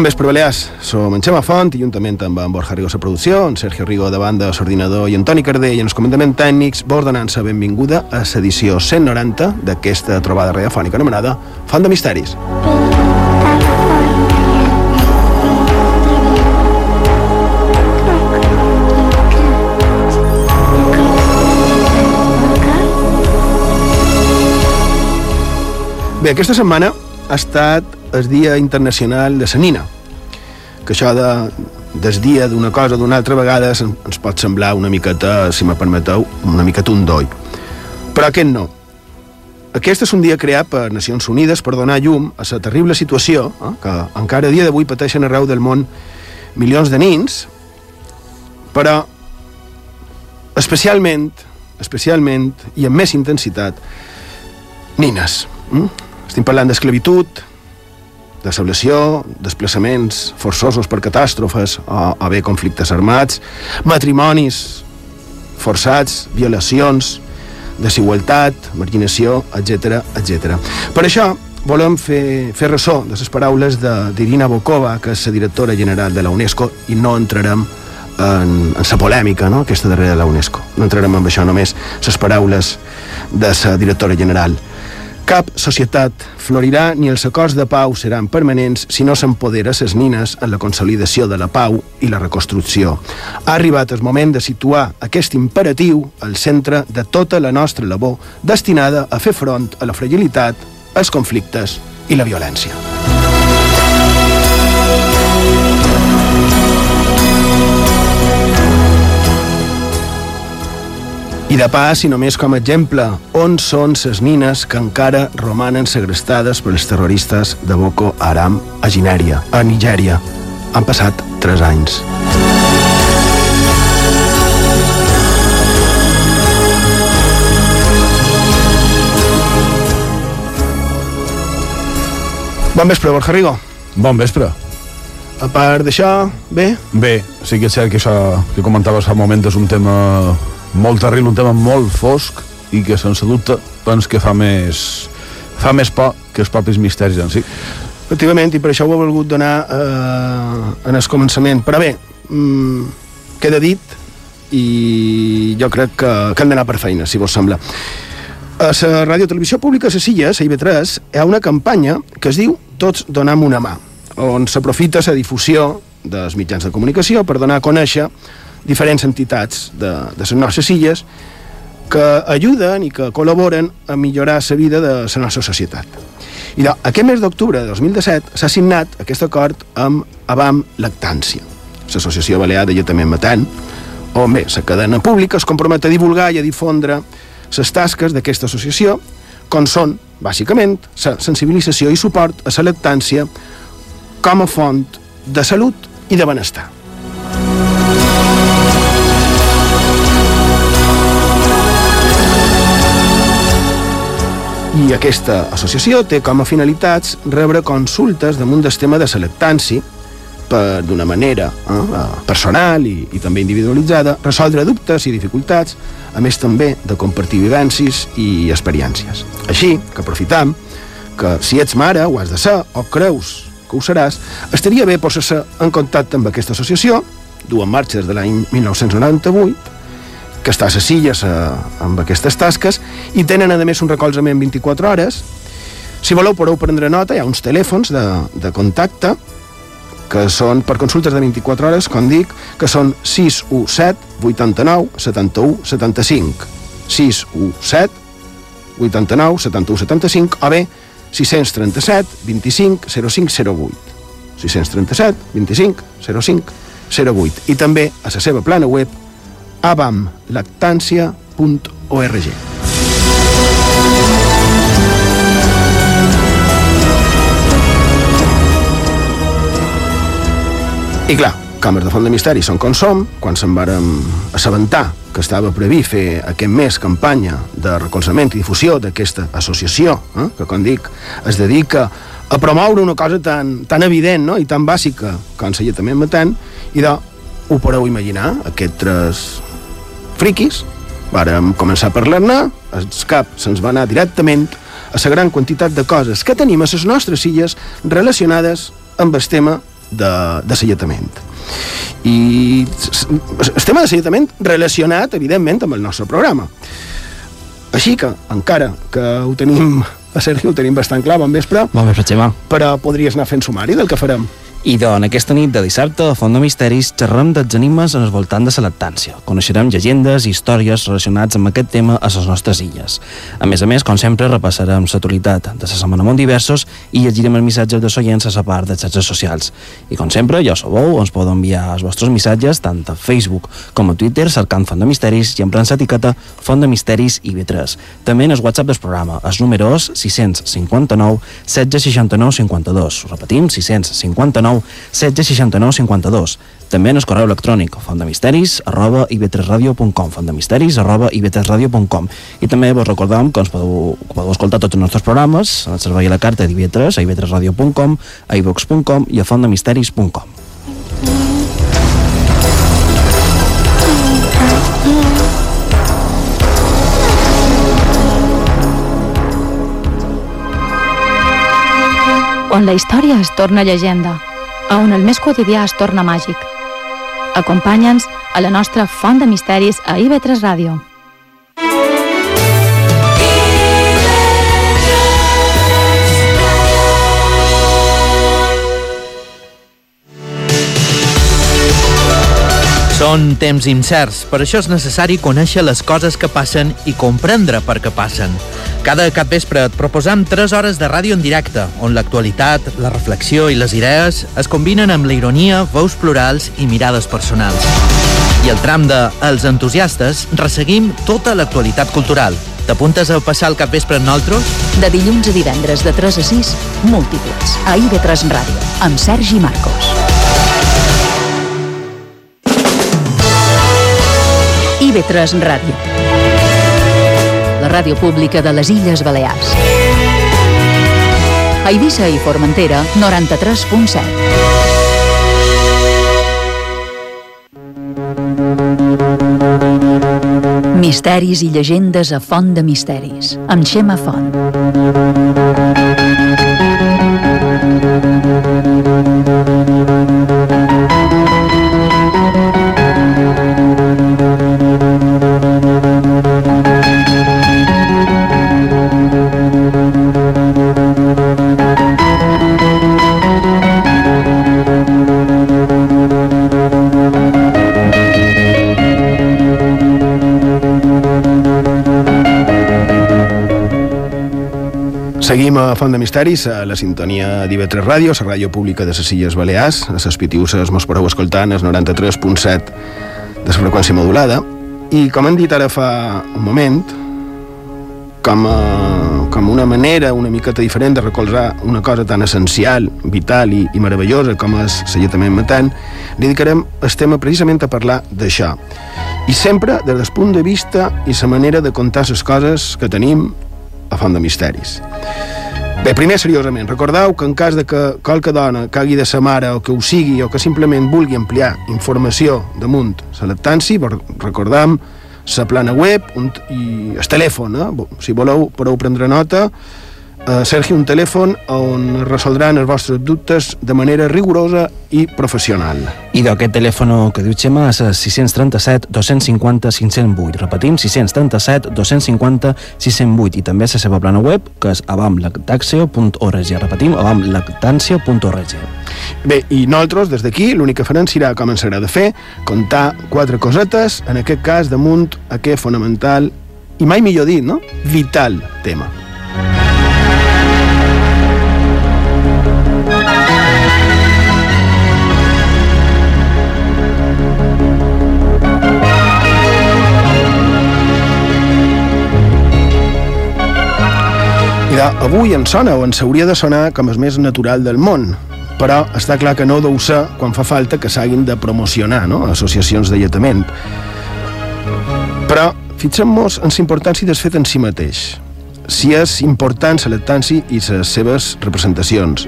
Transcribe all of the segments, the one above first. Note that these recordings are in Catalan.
Bon vespre, Balears. Som en Xema Font, i juntament amb en Borja Rigo a producció, en Sergio Rigo de banda, l'ordinador i Antoni Cardell en els comandaments tècnics, vos donant-se benvinguda a l'edició 190 d'aquesta trobada radiofònica anomenada Font de Misteris. Bé, aquesta setmana ha estat el Dia Internacional de la Nina, que això de, del dia d'una cosa d'una altra vegada ens pot semblar una miqueta, si me permeteu, una miqueta un doi. Però aquest no. Aquest és un dia creat per Nacions Unides per donar llum a la terrible situació eh, que encara a dia d'avui pateixen arreu del món milions de nins, però especialment, especialment i amb més intensitat, nines. Mm? Estem parlant d'esclavitud, de sablació, desplaçaments forçosos per catàstrofes o, o bé conflictes armats, matrimonis forçats, violacions, desigualtat, marginació, etc etc. Per això volem fer, fer ressò de les paraules d'Irina Bokova, que és la directora general de la UNESCO, i no entrarem en, en la polèmica, no?, aquesta darrere de la UNESCO. No entrarem en això només, les paraules de la directora general. Cap societat florirà ni els acords de pau seran permanents si no s'empodera ses nines en la consolidació de la pau i la reconstrucció. Ha arribat el moment de situar aquest imperatiu al centre de tota la nostra labor destinada a fer front a la fragilitat, els conflictes i la violència. I de pas, i només com a exemple, on són ses nines que encara romanen segrestades per els terroristes de Boko Haram a Ginèria, a Nigèria. Han passat tres anys. Bon vespre, Borja Rigo. Bon vespre. A part d'això, bé? Bé, sí que és cert que això que comentaves fa un moment és un tema molt terrible, un tema molt fosc i que sense dubte pens que fa més fa més por que els propis misteris en si. Efectivament, i per això ho he volgut donar eh, en el començament. Però bé, mm, queda dit i jo crec que, que hem d'anar per feina, si vos sembla. A la Ràdio Televisió Pública de Silles, a IB3, hi ha una campanya que es diu Tots donem una mà, on s'aprofita la difusió dels mitjans de comunicació per donar a conèixer diferents entitats de, de les nostres illes que ajuden i que col·laboren a millorar la vida de la nostra societat. I doncs, aquest mes d'octubre de 2017 s'ha signat aquest acord amb Avam Lactància, l'Associació Balear de Lletament Matant, on bé, la cadena pública es compromet a divulgar i a difondre les tasques d'aquesta associació, com són, bàsicament, la sensibilització i suport a la lactància com a font de salut i de benestar. I aquesta associació té com a finalitats rebre consultes damunt del tema de la lactància per d'una manera eh, personal i, i també individualitzada, resoldre dubtes i dificultats, a més també de compartir vivències i experiències. Així que aprofitam que si ets mare o has de ser o creus que ho seràs, estaria bé posar-se en contacte amb aquesta associació, du en marxa des de l'any 1998, que està a les illes amb aquestes tasques i tenen a més un recolzament 24 hores. Si voleu podeu prendre nota hi ha uns telèfons de, de contacte que són per consultes de 24 hores, com dic, que són 617 89 71 75 617 89 71 75 o bé 637 25 05 08 637 25 05 08 i també a la seva plana web abamlactància.org. I clar, càmeres de font de misteri són com som, quan se'n vàrem assabentar que estava previst fer aquest mes campanya de recolzament i difusió d'aquesta associació, eh, que, com dic, es dedica a promoure una cosa tan, tan evident no? i tan bàsica com l'alletament matant, i de, ho podeu imaginar, aquests tres friquis, vàrem començar a parlar-ne, el cap se'ns va anar directament a la gran quantitat de coses que tenim a les nostres illes relacionades amb el tema de, de salletament. I el tema de salletament relacionat, evidentment, amb el nostre programa. Així que, encara que ho tenim a Sergi ho tenim bastant clar, bon vespre. Bon vespre, Xema. Però podries anar fent sumari del que farem. I en aquesta nit de dissabte, a Font de Misteris, xerrem dels animes en el voltant de la lactància. Coneixerem llegendes i històries relacionats amb aquest tema a les nostres illes. A més a més, com sempre, repassarem l'actualitat de la Setmana Món Diversos i llegirem els missatges de soients a la part de xarxes socials. I com sempre, ja sabeu, ens podeu enviar els vostres missatges tant a Facebook com a Twitter cercant Font de Misteris i emprant l'etiqueta Font de Misteris i 3 També en el WhatsApp del programa, els números 659 1669 52. Ho repetim, 659 9 16 69 52. També en el correu electrònic fontdemisteris arroba ib3radio.com fontdemisteris arroba ib3radio.com i també vos recordam que ens podeu, podeu escoltar tots els nostres programes en el servei a la carta d'IB3 a ib3radio.com a ivox.com i a fontdemisteris.com on la història es torna llegenda a on el més quotidià es torna màgic. Acompanya'ns a la nostra font de misteris a IB3 Ràdio. Són temps incerts, per això és necessari conèixer les coses que passen i comprendre per què passen. Cada cap vespre et proposam 3 hores de ràdio en directe, on l'actualitat, la reflexió i les idees es combinen amb la ironia, veus plurals i mirades personals. I el tram de Els entusiastes resseguim tota l'actualitat cultural. T'apuntes a passar el cap vespre amb nosaltres? De dilluns a divendres de 3 a 6, múltiples, a IB3 Ràdio, amb Sergi Marcos. IB3 Ràdio. La ràdio pública de les Illes Balears. A Eivissa i Formentera, 93.7. Misteris i llegendes a Font de Misteris, amb Xema Font. Font de Misteris, a la sintonia d'IV3 Ràdio, la ràdio pública de les Illes Balears. A les Pitiuses mos podeu escoltant el 93.7 de la freqüència modulada. I com hem dit ara fa un moment, com, a, com una manera una miqueta diferent de recolzar una cosa tan essencial, vital i, i meravellosa com és l'alletament matant, dedicarem el tema precisament a parlar d'això. I sempre des del punt de vista i la manera de contar les coses que tenim a Font de Misteris. Bé, primer, seriosament, recordeu que en cas de que qualque dona cagui de sa mare o que ho sigui o que simplement vulgui ampliar informació damunt la lactància, recordam la plana web i el telèfon, eh? si voleu podeu prendre nota, eh, Sergi, un telèfon on resoldran els vostres dubtes de manera rigorosa i professional. I d'aquest telèfon que diu Xema és 637 250 508. Repetim, 637 250 608. I també és la seva plana web, que és avamlactaxio.org. Repetim, avamlactància.org. Bé, i nosaltres, des d'aquí, l'únic que farem serà, com ens agrada fer, contar quatre cosetes, en aquest cas damunt aquest fonamental, i mai millor dit, no? Vital tema. Mira, avui en sona o en s'hauria de sonar com el més natural del món, però està clar que no deu ser quan fa falta que s'hagin de promocionar no? associacions de lletament. Però fixem-nos en la importància del fet en si mateix, si és important la lactància i les seves representacions.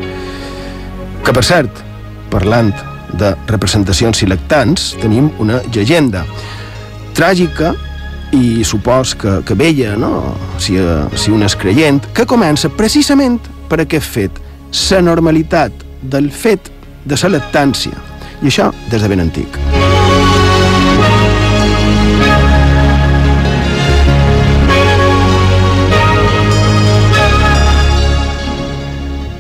Que, per cert, parlant de representacions i lactants, tenim una llegenda tràgica i supos que, que vella, no? si, si un és creient, que comença precisament per aquest fet, la normalitat del fet de la lactància, i això des de ben antic.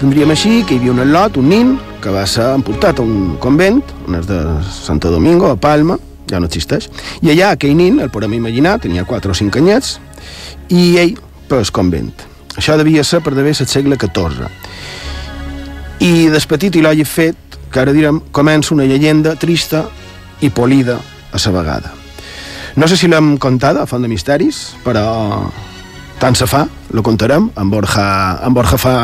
Tindríem així que hi havia un lot, un nin, que va ser emportat a un convent, on és de Santo Domingo, a Palma, ja no existeix, i allà aquell nin, el podem imaginar, tenia 4 o 5 anyets, i ell per el convent. Això devia ser per d'haver el segle XIV. I des petit i l'hagi fet, que ara direm, comença una llegenda trista i polida a la vegada. No sé si l'hem contada a Font de Misteris, però tant se fa, lo contarem, en Borja, en Borja fa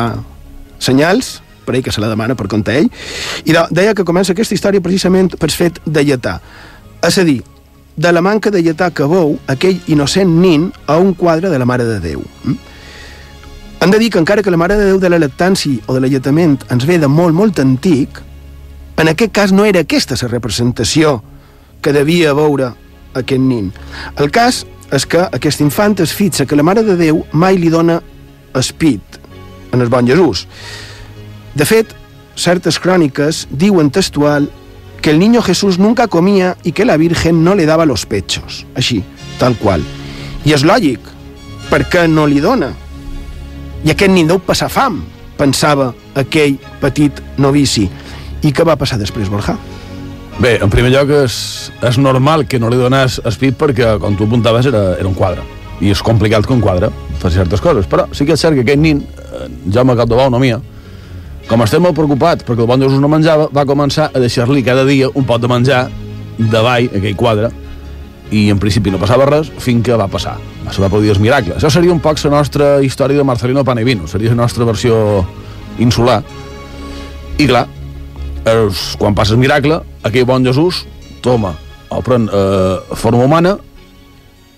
senyals, per ell que se la demana per contar ell, i de, deia que comença aquesta història precisament per fet de lletà. És a dir, de la manca de lletà que veu aquell innocent nin a un quadre de la Mare de Déu. Hem de dir que encara que la Mare de Déu de la lactància o de l'alletament ens ve de molt, molt antic, en aquest cas no era aquesta la representació que devia veure aquest nin. El cas és que aquest infant es fixa que la Mare de Déu mai li dona espit en el bon Jesús. De fet, certes cròniques diuen textual que el niño Jesús nunca comía y que la Virgen no le daba los pechos. Així, tal qual. I és lògic, perquè no li dona. I aquest nin deu passar fam, pensava aquell petit novici. I què va passar després, Borja? Bé, en primer lloc és, és normal que no li donés espit perquè, com tu apuntaves, era, era un quadre. I és complicat que un quadre faci certes coses. Però sí que és cert que aquest nin, eh, Jaume Capdebou, no mia, com estem molt preocupats perquè el bon Jesús no menjava, va començar a deixar-li cada dia un pot de menjar davall aquell quadre i en principi no passava res fins que va passar. Se va produir el miracle. Això seria un poc la nostra història de Marcelino Panevino, seria la nostra versió insular. I clar, els, quan passa el miracle, aquell bon Jesús toma o pren eh, forma humana,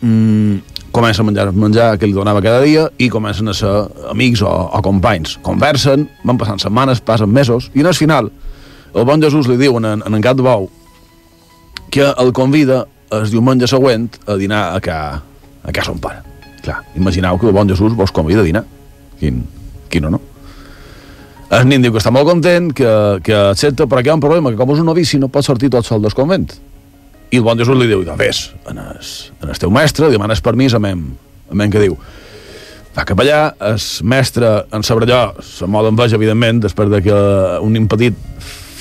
mmm, comença a menjar menjar que li donava cada dia i comencen a ser amics o, o companys. Conversen, van passant setmanes, passen mesos, i en el final el bon Jesús li diu en, en, en Gat Bou que el convida el diumenge següent a dinar a ca, a ca son pare. Clar, imagineu que el bon Jesús vos convida a dinar. Quin, quin no? El nin diu que està molt content, que, que accepta, però que hi ha un problema, que com és un novici no pot sortir tot sol del convent. I el bon Jesús li diu, vés, en el, en el teu mestre, demanes permís a mem, a mem que diu. Va cap allà, el mestre en sabrà allò, se mol d'enveja, evidentment, després de que un nin petit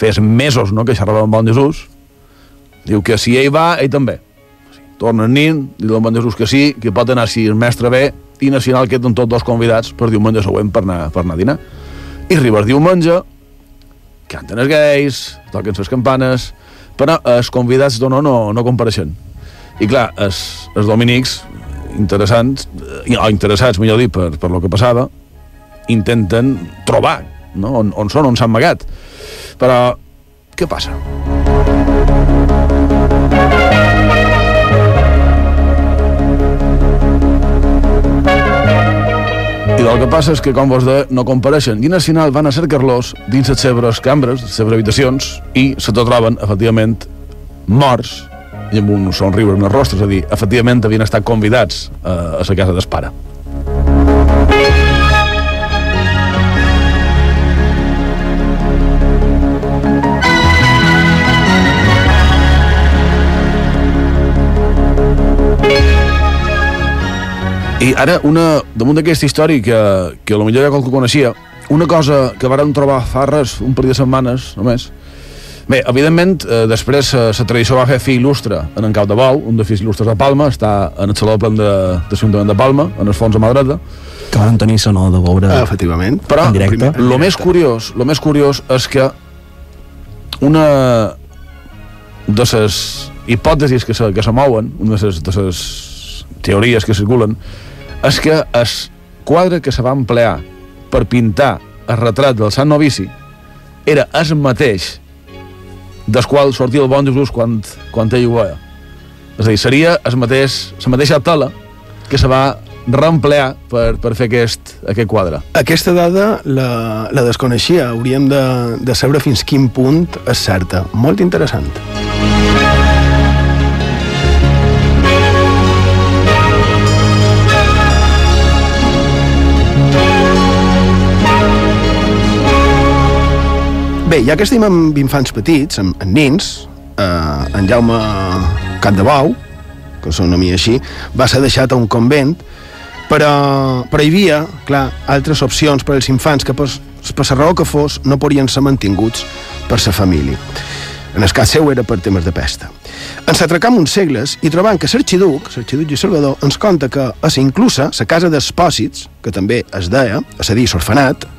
fes mesos no, que xerrava amb bon Jesús, diu que si ell va, ell també. Torna el nin, diu el bon Jesús que sí, que pot anar si el mestre ve, i nacional queden tots dos convidats per diumenge següent per anar, per anar a dinar. I arriba el diumenge, canten els gais, toquen les campanes, però els convidats d'honor no, no compareixen. I clar, els, els dominics, interessants, o interessats, millor dir, per, per lo que passava, intenten trobar no? on, on són, on s'han amagat. Però, què passa? I el que passa és que, com vos de, no compareixen. I al final van a cercar-los dins les seves cambres, les seves habitacions, i se troben, efectivament, morts i amb un somriure en el rostre, és a dir, efectivament havien estat convidats a, a la casa d'espara. I ara, una, damunt d'aquesta història que, que potser ja qualcú coneixia, una cosa que vàrem trobar fa res, un parell de setmanes només, Bé, evidentment, eh, després la eh, tradició va fer fi il·lustre en en Cau de Bou, un dels fills il·lustres de Palma, està en el Saló de Plan de, de de Palma, en els fons de mà dreta. Que van tenir sonor de veure Ah, efectivament. Però, en directe. primer- el més curiós, lo més curiós és que una de les hipòtesis que se, que se mouen, una de les, de les teories que circulen, és que el quadre que se va emplear per pintar el retrat del Sant Novici era el mateix del qual sortia el bon Jesús quan, quan ell ho veia. És a dir, seria el mateix, la mateixa tela que se va reemplear per, per fer aquest, aquest quadre. Aquesta dada la, la desconeixia. Hauríem de, de saber fins quin punt és certa. Molt interessant. Bé, ja que estem amb infants petits, amb, amb nins, eh, en Jaume Capdebou, que són a mi així, va ser deixat a un convent, però, però hi havia, clar, altres opcions per als infants que per, per la raó que fos no podien ser mantinguts per la família. En el cas seu era per temes de pesta. Ens atracam uns segles i trobant que l'arxiduc, l'arxiduc i Salvador, ens conta que a ser inclusa la casa d'espòsits, que també es deia, a dir, l'orfanat,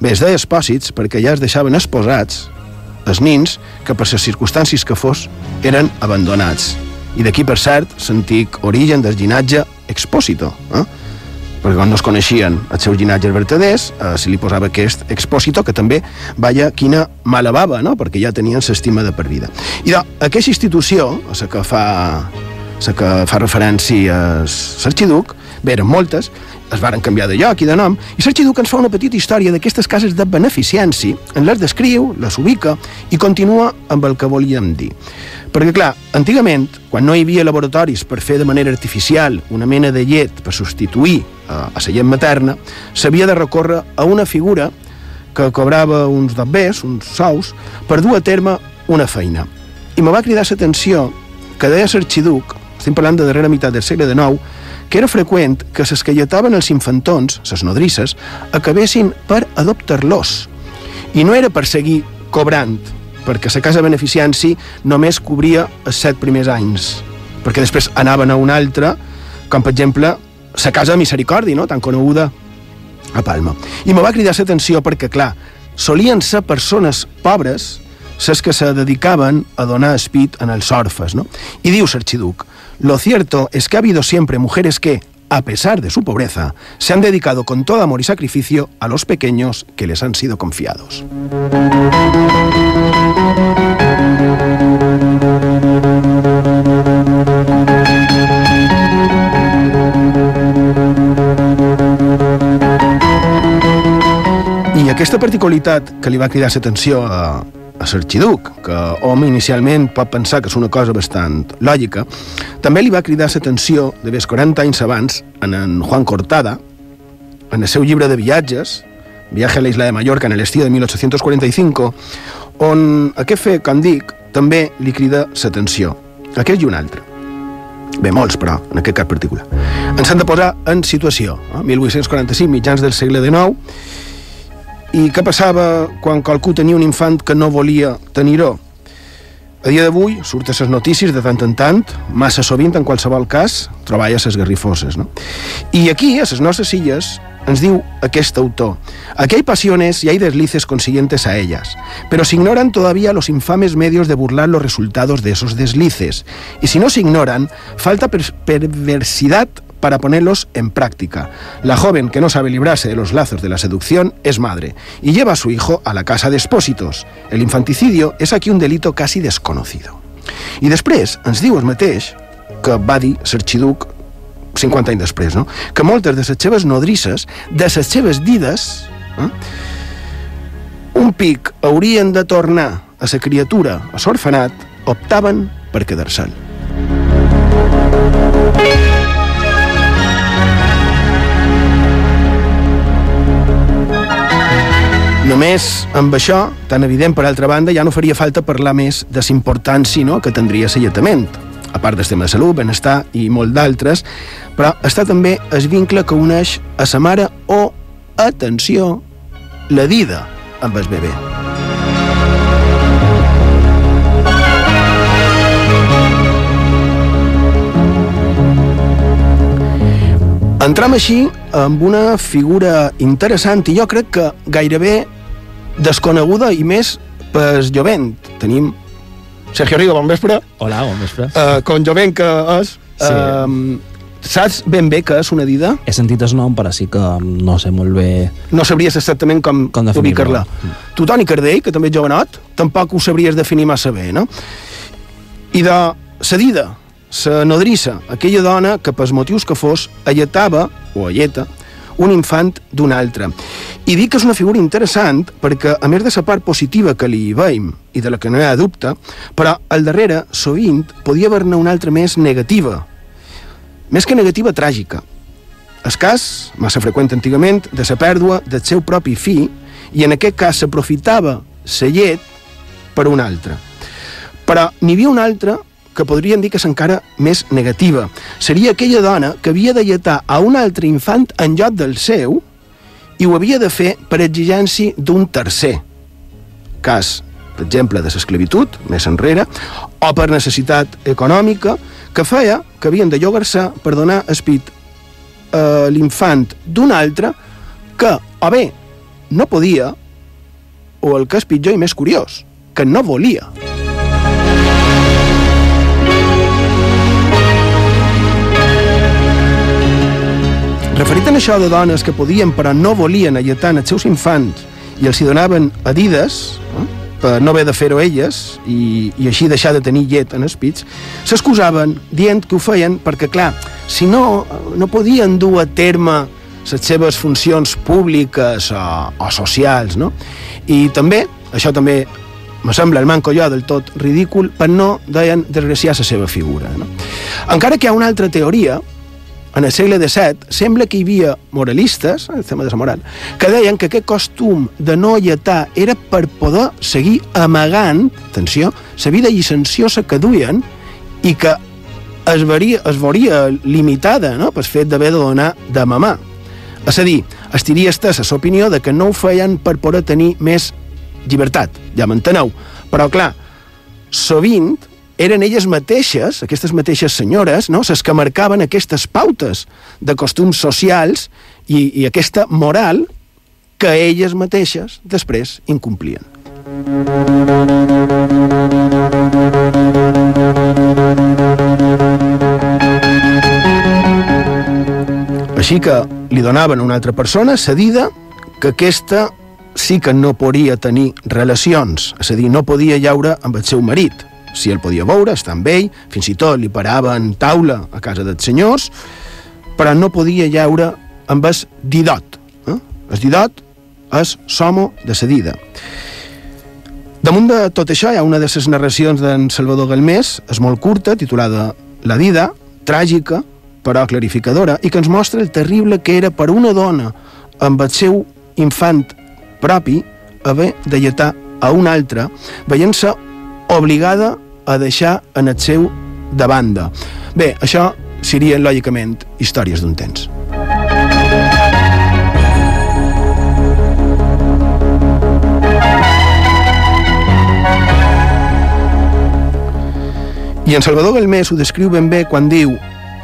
bé, es deia espòsits perquè ja es deixaven esposats els nins que per les circumstàncies que fos eren abandonats. I d'aquí, per cert, l'antic origen del llinatge expòsito, eh? perquè quan no es coneixien els seus llinatges vertaders, eh, se li posava aquest expòsito, que també, vaja, quina mala bava, no? perquè ja tenien l'estima de per vida. I de, aquesta institució, la que fa, la que fa referència a l'arxiduc, bé, eren moltes, es varen canviar de lloc i de nom, i l'arxiduc ens fa una petita història d'aquestes cases de beneficència, en les descriu, les ubica i continua amb el que volíem dir. Perquè, clar, antigament, quan no hi havia laboratoris per fer de manera artificial una mena de llet per substituir eh, a la llet materna, s'havia de recórrer a una figura que cobrava uns dobbers, uns sous, per dur a terme una feina. I me va cridar l'atenció que deia l'arxiduc, estem parlant de darrera meitat del segle XIX, que era freqüent que ses que lletaven els infantons, ses nodrisses, acabessin per adoptar-los. I no era per seguir cobrant, perquè la casa beneficianci només cobria els set primers anys, perquè després anaven a una altra, com per exemple la casa de Misericòrdia, no? tan coneguda a Palma. I me va cridar l'atenció perquè, clar, solien ser persones pobres ses que se dedicaven a donar espit en els orfes, no? I diu l'arxiduc, lo cierto es que ha habido siempre mujeres que, a pesar de su pobreza, se han dedicado con todo amor y sacrificio a los pequeños que les han sido confiados. I aquesta particularitat que li va cridar l'atenció a, a l'arxiduc, que hom inicialment pot pensar que és una cosa bastant lògica, també li va cridar l'atenció de més 40 anys abans en en Juan Cortada, en el seu llibre de viatges, Viaje a la isla de Mallorca en el estiu de 1845, on aquest fet, com dic, també li crida l'atenció. Aquest i un altre. Bé, molts, però, en aquest cas particular. Ens han de posar en situació. Eh? 1845, mitjans del segle XIX, i què passava quan qualcú tenia un infant que no volia tenir-ho? A dia d'avui surten les notícies de tant en tant, massa sovint en qualsevol cas, troballa les garrifoses. No? I aquí, a les nostres illes, ens diu aquest autor, aquí hay pasiones y hay deslices consiguientes a ellas, pero se ignoran todavía los infames medios de burlar los resultados de esos deslices. Y si no se ignoran, falta per perversidad para ponerlos en práctica. La joven que no sabe librarse de los lazos de la seducción es madre y lleva a su hijo a la casa de expósitos. El infanticidio és aquí un delito casi desconocido. I després ens diu el mateix que va dir l'arxiduc 50 anys després, no? que moltes de les seves nodrisses, de les seves eh? un pic haurien de tornar a la criatura a l'orfanat, optaven per quedar-se'n. Només amb això, tan evident per altra banda, ja no faria falta parlar més de l'importància no, que tindria l'alletament, a part del tema de salut, benestar i molt d'altres, però està també el vincle que uneix a sa mare o, atenció, la dida amb el bebè. Entram així amb una figura interessant i jo crec que gairebé desconeguda i més per jovent. Tenim Sergio Rigo, bon vespre. Hola, bon vespre. Uh, con jovent que és... Sí. Uh, saps ben bé que és una dida? He sentit el nom, però sí que no sé molt bé... No sabries exactament com, Com ubicar-la. Tu, Toni Cardell, que també és jovenot, tampoc ho sabries definir massa bé, no? I de la dida, la nodrissa, aquella dona que, pels motius que fos, alletava, o alleta, un infant d'un altre. I dic que és una figura interessant perquè, a més de la part positiva que li veiem i de la que no hi ha dubte, però al darrere, sovint, podia haver-ne una altra més negativa. Més que negativa, tràgica. El cas, massa freqüent antigament, de la pèrdua del seu propi fill, i en aquest cas s'aprofitava la llet per una altra. Però n'hi havia una altra que podríem dir que és encara més negativa. Seria aquella dona que havia de lletar a un altre infant en lloc del seu i ho havia de fer per exigència d'un tercer. Cas, per exemple, de l'esclavitud, més enrere, o per necessitat econòmica, que feia que havien de llogar-se per donar espit a l'infant d'un altre que, o bé, no podia, o el que és pitjor i més curiós, que no volia. Referit a això de dones que podien però no volien alletar els seus infants i els hi donaven adides, eh, per no haver de fer-ho elles i, i així deixar de tenir llet en els pits, s'excusaven dient que ho feien perquè, clar, si no, no podien dur a terme les seves funcions públiques o, o socials, no? I també, això també me sembla el manco jo del tot ridícul, per no, deien, desgraciar la seva figura. No? Encara que hi ha una altra teoria, en el segle XVII, sembla que hi havia moralistes, el tema de la moral, que deien que aquest costum de no alletar era per poder seguir amagant, atenció, la vida llicenciosa que duien i que es, veria, es veuria limitada no? pel fet d'haver de donar de mamar. És a dir, estiria estesa l'opinió de que no ho feien per poder tenir més llibertat, ja m'enteneu. Però, clar, sovint eren elles mateixes, aquestes mateixes senyores, no? les que marcaven aquestes pautes de costums socials i, i aquesta moral que elles mateixes després incomplien. Així que li donaven una altra persona cedida que aquesta sí que no podia tenir relacions, és a dir, no podia llaure amb el seu marit. Si el podia veure, estar amb ell, fins i tot li paraven taula a casa dels senyors, però no podia llaure amb el didot. Eh? El didot és somo de cedida. Damunt de tot això hi ha una de les narracions d'en Salvador Galmés, és molt curta, titulada La Dida, tràgica, però clarificadora, i que ens mostra el terrible que era per una dona amb el seu infant propi haver de lletar a una altra, veient-se obligada a deixar en el seu de banda. Bé, això serien, lògicament, històries d'un temps. I en Salvador Galmés ho descriu ben bé quan diu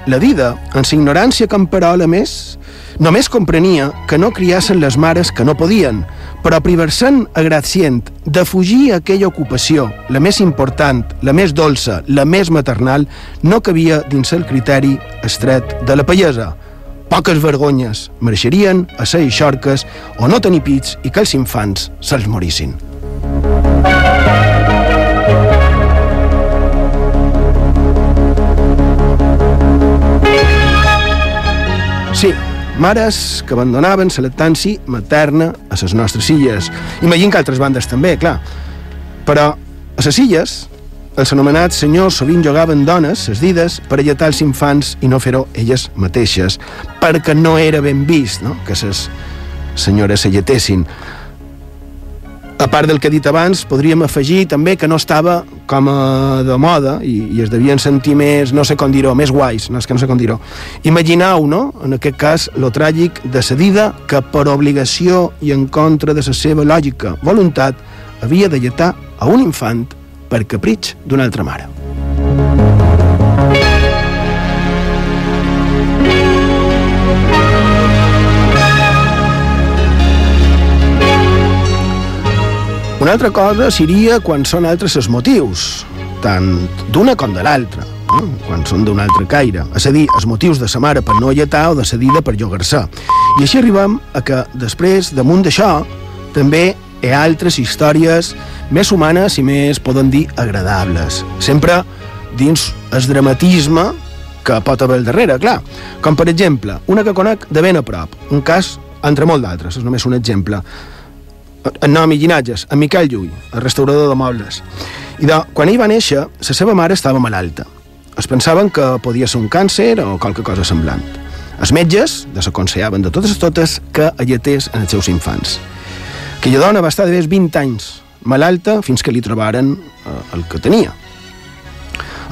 la vida, en sa ignorància camperola més, només comprenia que no criassen les mares que no podien, però priversant agracient de fugir aquella ocupació, la més important, la més dolça, la més maternal, no cabia dins el criteri estret de la pallesa. Poques vergonyes mereixerien a ser eixorques o no tenir pits i que els infants se'ls morissin. Sí, mares que abandonaven la lactància materna a les nostres illes. Imagina que altres bandes també, clar. Però a les illes, els anomenats senyors sovint jugaven dones, les dides, per alletar els infants i no fer-ho elles mateixes, perquè no era ben vist no? que les senyores se lletessin. A part del que he dit abans, podríem afegir també que no estava com a de moda i, i es devien sentir més, no sé com dir-ho, més guais, no és que no sé com dir-ho. Imagineu, no?, en aquest cas, lo tràgic de cedida que per obligació i en contra de la seva lògica voluntat havia de lletar a un infant per capritx d'una altra mare. Una altra cosa seria quan són altres els motius, tant d'una com de l'altra, eh? quan són d'un altre caire, és a dir, els motius de sa mare per no alletar o de cedida per llogar-se. I així arribem a que després, damunt d'això, també hi ha altres històries més humanes i més, poden dir, agradables. Sempre dins el dramatisme que pot haver al darrere, clar. Com, per exemple, una que conec de ben a prop, un cas entre molt d'altres, és només un exemple en nom i llinatges, en Miquel Llull, el restaurador de mobles. I de, quan ell va néixer, la seva mare estava malalta. Es pensaven que podia ser un càncer o qualque cosa semblant. Els metges desaconsellaven de totes totes que alletés en els seus infants. Aquella dona va estar de més 20 anys malalta fins que li trobaren eh, el que tenia.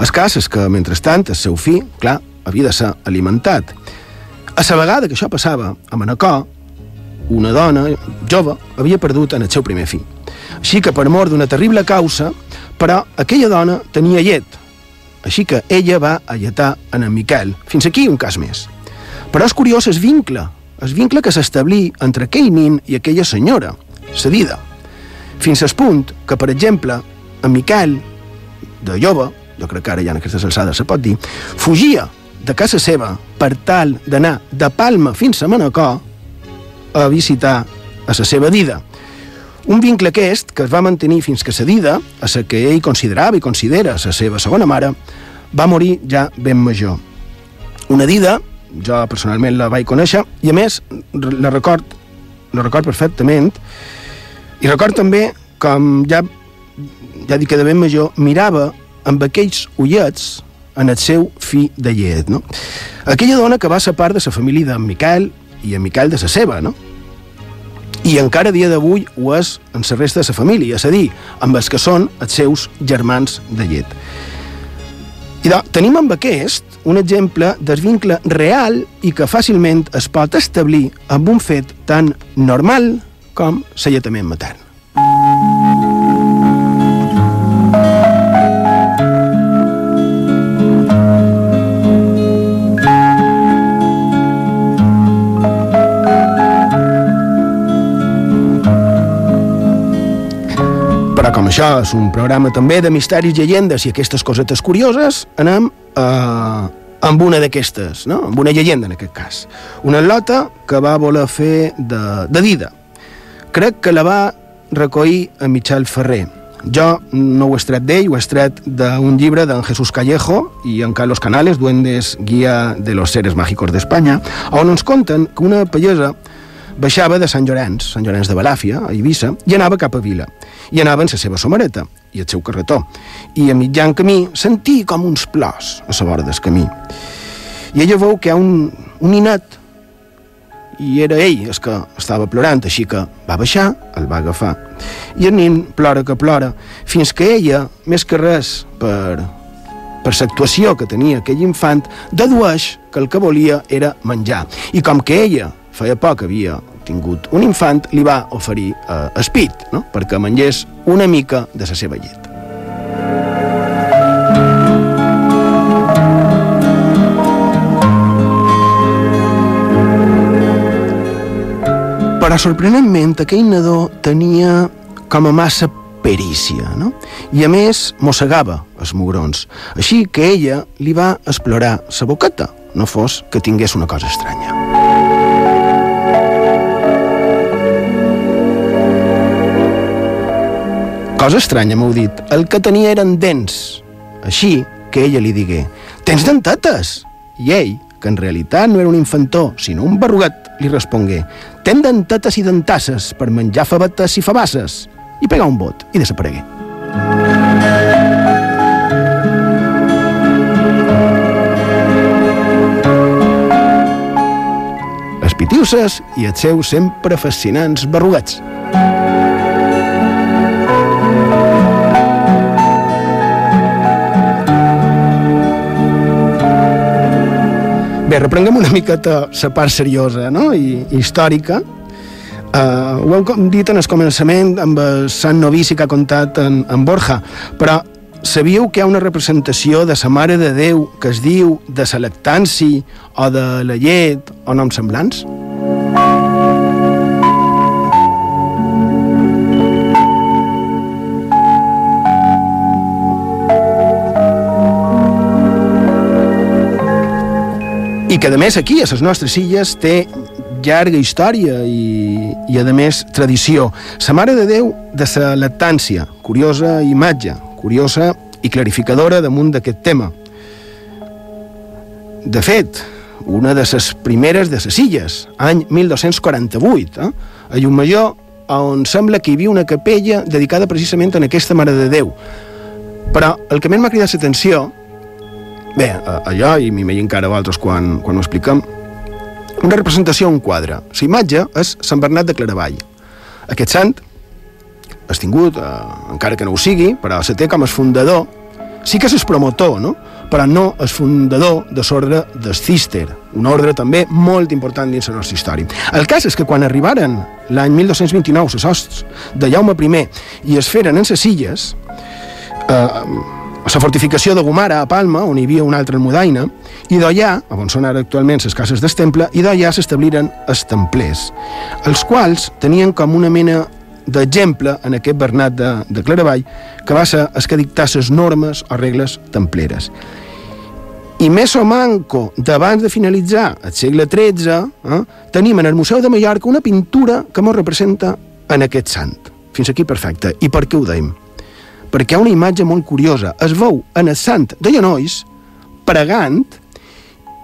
El cas és que, mentrestant, el seu fill, clar, havia de ser alimentat. A la vegada que això passava, a Manacor, una dona jove havia perdut en el seu primer fill. Així que, per mort d'una terrible causa, però aquella dona tenia llet, així que ella va alletar en en Miquel. Fins aquí un cas més. Però és curiós el vincle, el vincle que s'establí entre aquell nin i aquella senyora, cedida. Fins al punt que, per exemple, en Miquel, de jove, jo crec que ara ja en aquestes alçades se pot dir, fugia de casa seva per tal d'anar de Palma fins a Manacor a visitar a la seva dida. Un vincle aquest que es va mantenir fins que cedida, a la que ell considerava i considera la seva segona mare, va morir ja ben major. Una dida, jo personalment la vaig conèixer, i a més la record, la record perfectament, i record també com ja, ja dic que de ben major, mirava amb aquells ullets en el seu fill de llet, no? Aquella dona que va ser part de la família d'en Miquel i en Miquel de la seva, no? I encara a dia d'avui ho és en la resta de la família, és a dir, amb els que són els seus germans de llet. I de, tenim amb aquest un exemple del vincle real i que fàcilment es pot establir amb un fet tan normal com l'alletament matern. Però com això és un programa també de misteris, llegendes i aquestes cosetes curioses, anem eh, amb una d'aquestes, no? amb una llegenda en aquest cas. Una lota que va voler fer de, de dida. Crec que la va recollir a Michel Ferrer. Jo no ho he estret d'ell, ho he estret d'un llibre d'en Jesús Callejo i en Carlos Canales, Duendes, Guia de los Seres Mágicos d'Espanya, on ens conten que una pallesa baixava de Sant Llorenç, Sant Llorenç de Balàfia, a Eivissa, i anava cap a Vila. I anava en la seva somareta i el seu carretó. I a mitjan camí sentí com uns plors a la vora del camí. I ella veu que hi ha un, un ninet i era ell el que estava plorant, així que va baixar, el va agafar. I el nin plora que plora, fins que ella, més que res per, per l'actuació que tenia aquell infant, dedueix que el que volia era menjar. I com que ella feia poc havia tingut un infant, li va oferir eh, espit, no? perquè mengés una mica de la seva llet. Però sorprenentment aquell nadó tenia com a massa perícia, no? I a més mossegava els mugrons. Així que ella li va explorar la boqueta, no fos que tingués una cosa estranya. Cosa estranya, m'heu dit. El que tenia eren dents. Així que ella li digué, tens dentetes? I ell, que en realitat no era un infantó, sinó un barrugat, li respongué, ten dentetes i dentasses per menjar favetes i fabasses. I pegà un bot i desaparegué. Les pitiuses i els seus sempre fascinants barrugats. Reprenguem una miqueta la part seriosa no? I, i històrica. Uh, ho hem dit en el començament amb el Sant Novici que ha contat en, en Borja, però sabíeu que hi ha una representació de la Mare de Déu que es diu de la lactància o de la llet o noms semblants? I que a més aquí a les nostres illes té llarga història i, i a més tradició. Sa Mare de Déu de sa lactància, curiosa imatge, curiosa i clarificadora damunt d'aquest tema. De fet, una de les primeres de les illes, any 1248, eh? a Llumajor, on sembla que hi havia una capella dedicada precisament a aquesta Mare de Déu. Però el que més m'ha cridat l'atenció Bé, allò, i m'imagino encara altres quan, quan ho expliquem, una representació un quadre. La imatge és Sant Bernat de Claravall. Aquest sant has tingut, eh, encara que no ho sigui, però se té com a fundador, sí que és promotor, no? però no és fundador de l'ordre del Cister, un ordre també molt important dins la nostra història. El cas és que quan arribaren l'any 1229 les hosts de Jaume I i es feren en les illes, eh, a la fortificació de Gomara, a Palma, on hi havia una altra almudaina, i d'allà, on són ara actualment les cases del temple, i d'allà s'establiren els templers, els quals tenien com una mena d'exemple en aquest Bernat de, de Claravall, que va ser el que dictar les normes o regles templeres. I més o manco, d'abans de finalitzar el segle XIII, eh, tenim en el Museu de Mallorca una pintura que ens representa en aquest sant. Fins aquí perfecte. I per què ho deim? Perquè hi ha una imatge molt curiosa. Es veu en el sant de genolls, pregant,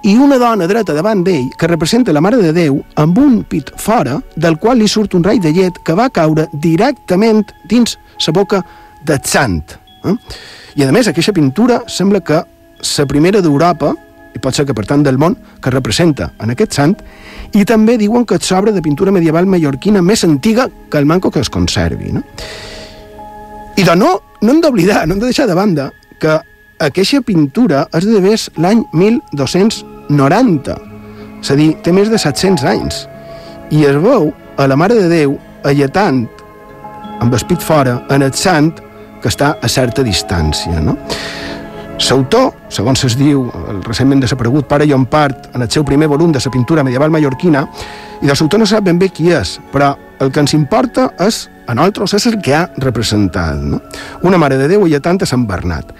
i una dona dreta davant d'ell que representa la Mare de Déu amb un pit fora del qual li surt un rai de llet que va caure directament dins la boca del sant. Eh? I a més aquesta pintura sembla que la primera d'Europa i pot ser que per tant del món, que representa en aquest sant, i també diuen que és l'obra de pintura medieval mallorquina més antiga que el manco que es conservi. No? I doncs no, no hem d'oblidar, no hem de deixar de banda que aquesta pintura és de més l'any 1290, és a dir, té més de 700 anys, i es veu a la Mare de Déu alletant amb espit fora en el sant que està a certa distància. No? L'autor, segons es diu el recentment desaparegut pare Part, en el seu primer volum de la pintura medieval mallorquina, i de l'autor no sap ben bé qui és, però el que ens importa és, a nosaltres, és el que ha representat. No? Una Mare de Déu alletant a Sant Bernat.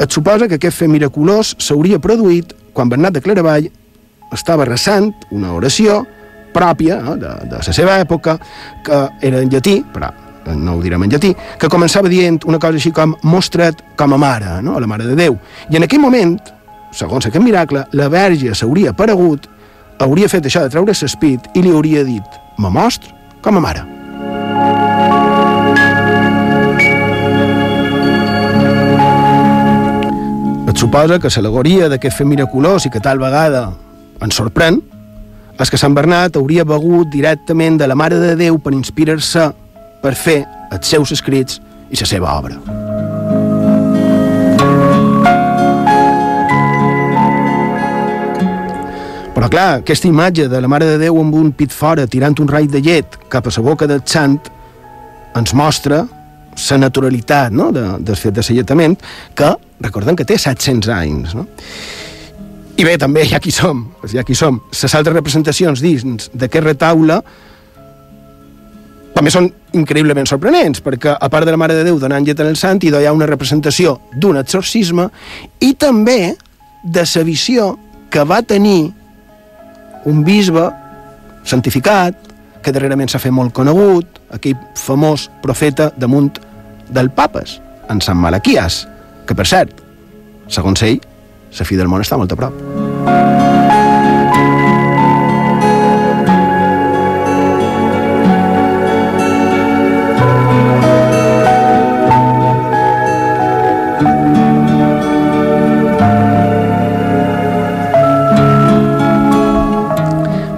Et suposa que aquest fet miraculós s'hauria produït quan Bernat de Claravall estava resant una oració pròpia no, de, de la seva època, que era en llatí, però no ho direm en llatí, que començava dient una cosa així com mostrat com a mare, no? a la Mare de Déu. I en aquell moment, segons aquest miracle, la verge s'hauria aparegut, hauria fet això de treure l'espit i li hauria dit, me mostra com a mare. Et suposa que l'alegoria d'aquest fet miraculós i que tal vegada ens sorprèn és que Sant Bernat hauria begut directament de la Mare de Déu per inspirar-se per fer els seus escrits i la seva obra. Però clar, aquesta imatge de la Mare de Déu amb un pit fora tirant un rai de llet cap a la boca del sant ens mostra la naturalitat no? de, del fet de selletament, que recordem que té 700 anys. No? I bé, també ha qui som, ha qui som. Les altres representacions dins d'aquest retaule també són increïblement sorprenents, perquè a part de la Mare de Déu donant llet en el sant, hi ha una representació d'un exorcisme i també de la visió que va tenir un bisbe santificat, que darrerament s'ha fet molt conegut, aquell famós profeta damunt del papes, en Sant Malaquias, que per cert, segons ell, la fi del món està molt a prop.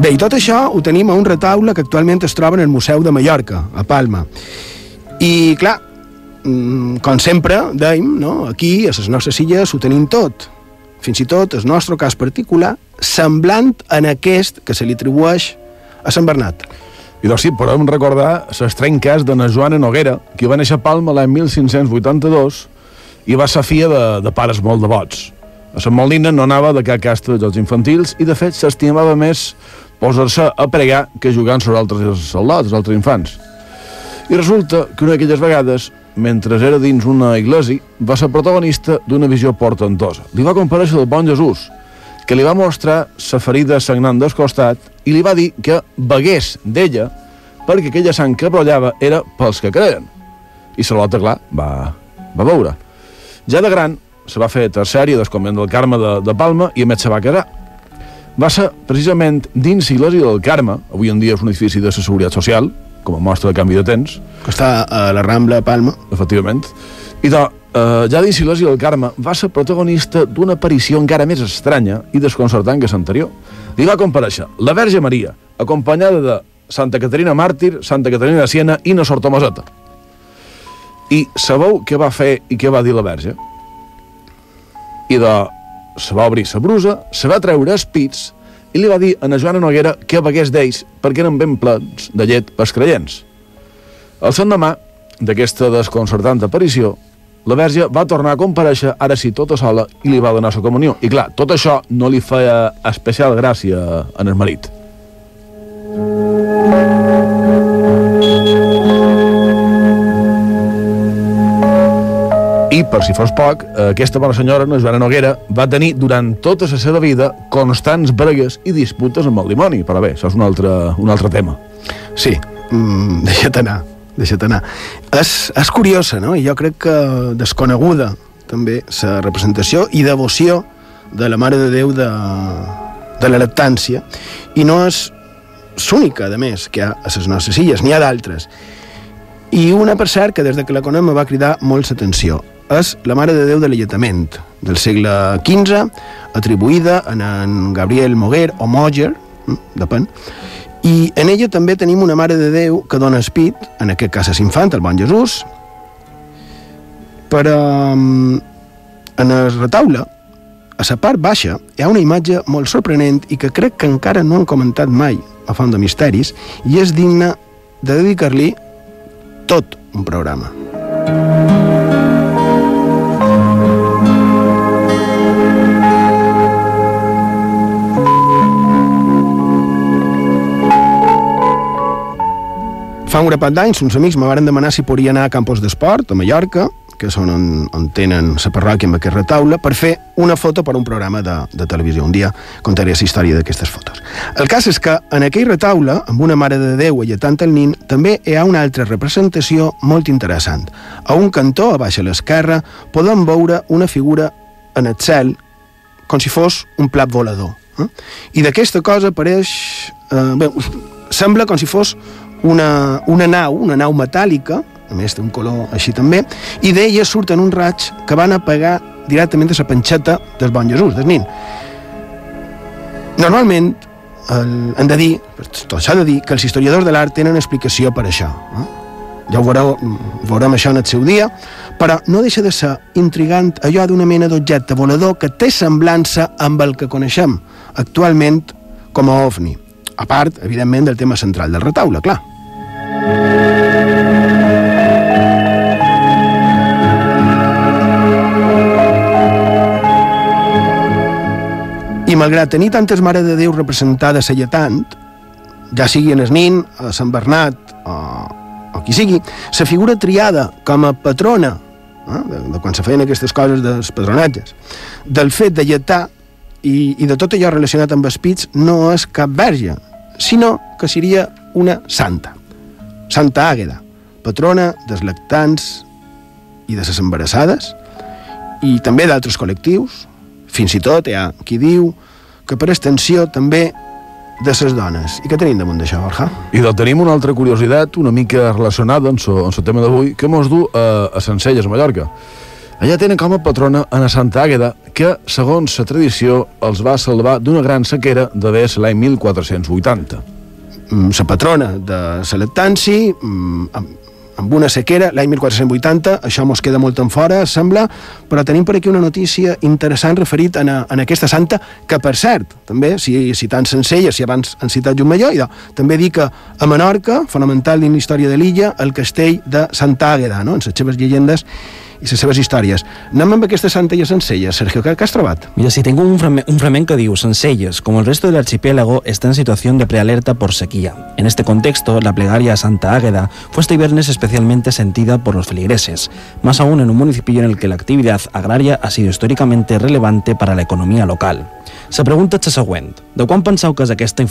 Bé, i tot això ho tenim a un retaule que actualment es troba en el Museu de Mallorca, a Palma. I, clar, mm, com sempre, dèiem, no? aquí, a les nostres illes, ho tenim tot. Fins i tot el nostre cas particular, semblant en aquest que se li atribueix a Sant Bernat. I doncs sí, podem recordar l'estrany cas de na Joana Noguera, que va néixer a Palma l'any 1582 i va ser filla de, de pares molt devots. A Sant Molina no anava de cap casta de jocs infantils i, de fet, s'estimava més posar-se a pregar que jugant sobre altres soldats, altres infants. I resulta que una d'aquelles vegades, mentre era dins una iglesia, va ser protagonista d'una visió portentosa. Li va comparèixer el bon Jesús, que li va mostrar sa ferida sagnant del costat i li va dir que begués d'ella perquè aquella sang que brollava era pels que creien. I Salota, clar, va, va veure. Ja de gran, se va fer terciari del convent del Carme de, de Palma i a més se va casar va ser precisament dins l'església del Carme, avui en dia és un edifici de la Seguretat Social, com a mostra de canvi de temps. Que està a la Rambla Palma. Efectivament. I de, eh, ja dins l'església del Carme va ser protagonista d'una aparició encara més estranya i desconcertant que l'anterior. Li va compareixer la Verge Maria, acompanyada de Santa Caterina Màrtir, Santa Caterina de Siena i una Sor Tomoseta. I sabeu què va fer i què va dir la verge? I de... se va obrir la brusa, se va treure els pits i li va dir a na Joana Noguera que begués d'ells perquè eren ben plens de llet pels creients. El demà d'aquesta desconcertant aparició, la verge va tornar a compareixer, ara sí, tota sola, i li va donar la comunió. I clar, tot això no li feia especial gràcia en el marit. I, per si fos poc, aquesta bona senyora, no Joana Noguera, va tenir durant tota la seva vida constants bregues i disputes amb el dimoni. Però bé, això és un altre, un altre tema. Sí, mm, deixa't anar, deixa't anar. És, és curiosa, no? I jo crec que desconeguda, també, la representació i devoció de la Mare de Déu de, de la lactància. I no és l'única, a més, que hi ha a les nostres illes, n'hi ha d'altres. I una, per cert, que des de que la conem va cridar molt l'atenció és la Mare de Déu de l'Alletament, del segle XV, atribuïda a en Gabriel Moguer o Moger, hm, depèn, i en ella també tenim una Mare de Déu que dona espit, en aquest cas és infant, el bon Jesús, però en el retaule, a la part baixa, hi ha una imatge molt sorprenent i que crec que encara no han comentat mai a Font de Misteris i és digna de dedicar-li tot un programa. Fa un grapat d'anys, uns amics me van demanar si podria anar a Campos d'Esport, a Mallorca, que són on, on tenen la parròquia amb aquest retaule, per fer una foto per a un programa de, de televisió. Un dia contaré la història d'aquestes fotos. El cas és que en aquell retaule, amb una Mare de Déu alletant el nin, també hi ha una altra representació molt interessant. A un cantó, a baix a l'esquerra, podem veure una figura en el cel com si fos un plat volador. Eh? I d'aquesta cosa apareix... Eh, bé, sembla com si fos una, una nau, una nau metàl·lica, a més té un color així també, i d'ella surten un raig que van a pegar directament a la panxeta del bon Jesús, del nin. Normalment, el, hem de dir, tot s'ha de dir, que els historiadors de l'art tenen explicació per això. Eh? Ja ho veureu, veurem això en el seu dia, però no deixa de ser intrigant allò d'una mena d'objecte volador que té semblança amb el que coneixem actualment com a ovni. A part, evidentment, del tema central del retaule, clar. I malgrat tenir tantes Mare de Déu representades a tant, ja sigui en Esnin, a Sant Bernat o, o qui sigui, la figura triada com a patrona eh, de, de quan se feien aquestes coses dels patronatges, del fet de lletar i, i de tot allò relacionat amb els pits no és cap verge, sinó que seria una santa. Santa Àgueda, patrona dels lactants i de les embarassades, i també d'altres col·lectius, fins i tot hi ha qui diu que per extensió també de les dones. I què tenim damunt d'això, Borja? I doncs tenim una altra curiositat una mica relacionada amb el tema d'avui que mos du a, a Sencelles, a Mallorca. Allà tenen com a patrona a Santa Àgueda, que, segons la tradició, els va salvar d'una gran sequera d'haver l'any 1480. Mm, la patrona de la mm, amb una sequera, l'any 1480, això mos queda molt en fora, sembla, però tenim per aquí una notícia interessant referit a, en aquesta santa, que per cert, també, si citant Sencella, si abans han citat Major, i també dic que a Menorca, fonamental dins la història de l'illa, el castell de Santa Àgueda, no? en les seves llegendes, i les seves històries. Anem amb aquesta santa i a Sencelles. Sergio, ¿qué, ¿qué has trobat? Mira, si tengo un, fragmento, un fragmento que diu como el resto del archipiélago, está en situación de prealerta por sequía. En este contexto, la plegaria a Santa Águeda fue este viernes especialmente sentida por los feligreses, más aún en un municipio en el que la actividad agraria ha sido históricamente relevante para la economía local. Se pregunta següent. De quan penseu que és aquesta?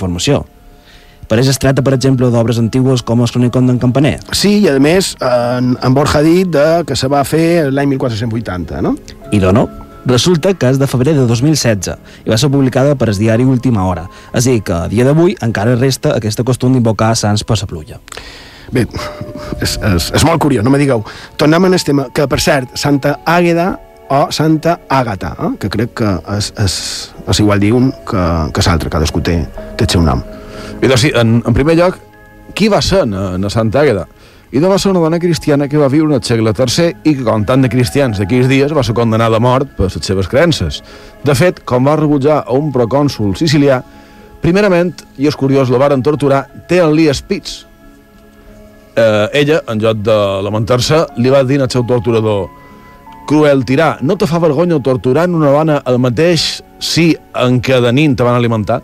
Pareix es tracta, per exemple, d'obres antigues com el Cronicon d'en Campaner. Sí, i a més, en, en Borja ha dit de, que se va fer l'any 1480, no? I no, no. Resulta que és de febrer de 2016 i va ser publicada per el diari Última Hora. És a dir, que a dia d'avui encara resta aquesta costum d'invocar sants per la pluja. Bé, és, és, és molt curiós, no me digueu. Tornem en el tema, que per cert, Santa Àgueda o Santa Àgata, eh? que crec que és, és, és igual dir un que, que l'altre, cadascú té, té el seu nom. I doncs en, en primer lloc, qui va ser en, en Santa Àgueda? i de va ser una dona cristiana que va viure al segle III i que, com tant de cristians d'aquells dies, va ser condenada a mort per les seves creences. De fet, com va rebutjar a un procònsul sicilià, primerament, i és curiós, la varen torturar, té el Lee Spitz. Eh, ella, en lloc de lamentar-se, li va dir al seu torturador cruel tirà, no te fa vergonya torturar una dona el mateix si en què de nin te van alimentar?